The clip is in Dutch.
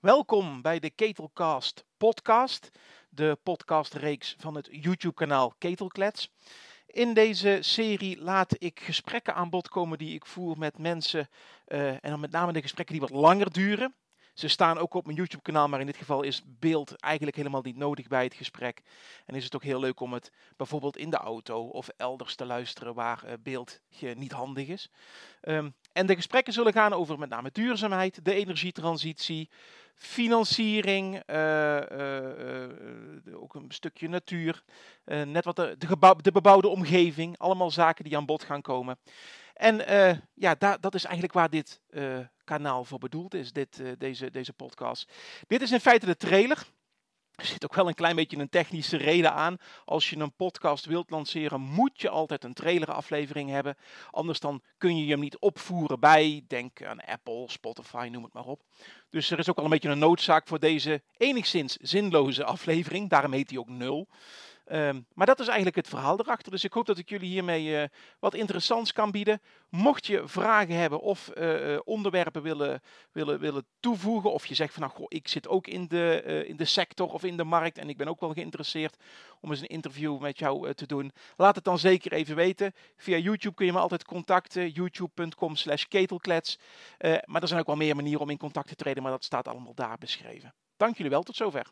Welkom bij de Ketelcast podcast, de podcastreeks van het YouTube-kanaal Ketelklets. In deze serie laat ik gesprekken aan bod komen die ik voer met mensen, uh, en dan met name de gesprekken die wat langer duren. Ze staan ook op mijn YouTube-kanaal, maar in dit geval is beeld eigenlijk helemaal niet nodig bij het gesprek. En is het ook heel leuk om het bijvoorbeeld in de auto of elders te luisteren waar uh, beeld niet handig is. Um, en de gesprekken zullen gaan over met name duurzaamheid, de energietransitie, financiering, uh, uh, uh, ook een stukje natuur, net wat de, de, bebouwde omgeving, allemaal zaken die aan bod gaan komen. En ja, da, dat is eigenlijk waar dit kanaal voor bedoeld is, dit, deze, deze podcast. Dit is in feite de trailer. Er zit ook wel een klein beetje een technische reden aan. Als je een podcast wilt lanceren, moet je altijd een traileraflevering hebben. Anders dan kun je hem niet opvoeren bij, denk aan Apple, Spotify, noem het maar op. Dus er is ook al een beetje een noodzaak voor deze enigszins zinloze aflevering. Daarom heet hij ook nul. Um, maar dat is eigenlijk het verhaal erachter. Dus ik hoop dat ik jullie hiermee uh, wat interessants kan bieden. Mocht je vragen hebben of uh, onderwerpen willen, willen, willen toevoegen, of je zegt van nou, goh, ik zit ook in de, in de sector of in de markt en ik ben ook wel geïnteresseerd om eens een interview met jou te doen, laat het dan zeker even weten. Via YouTube kun je me altijd contacten, youtube.com slash ketelklets. maar er zijn ook wel meer manieren om in contact te treden, maar dat staat allemaal daar beschreven. Dank jullie wel, tot zover.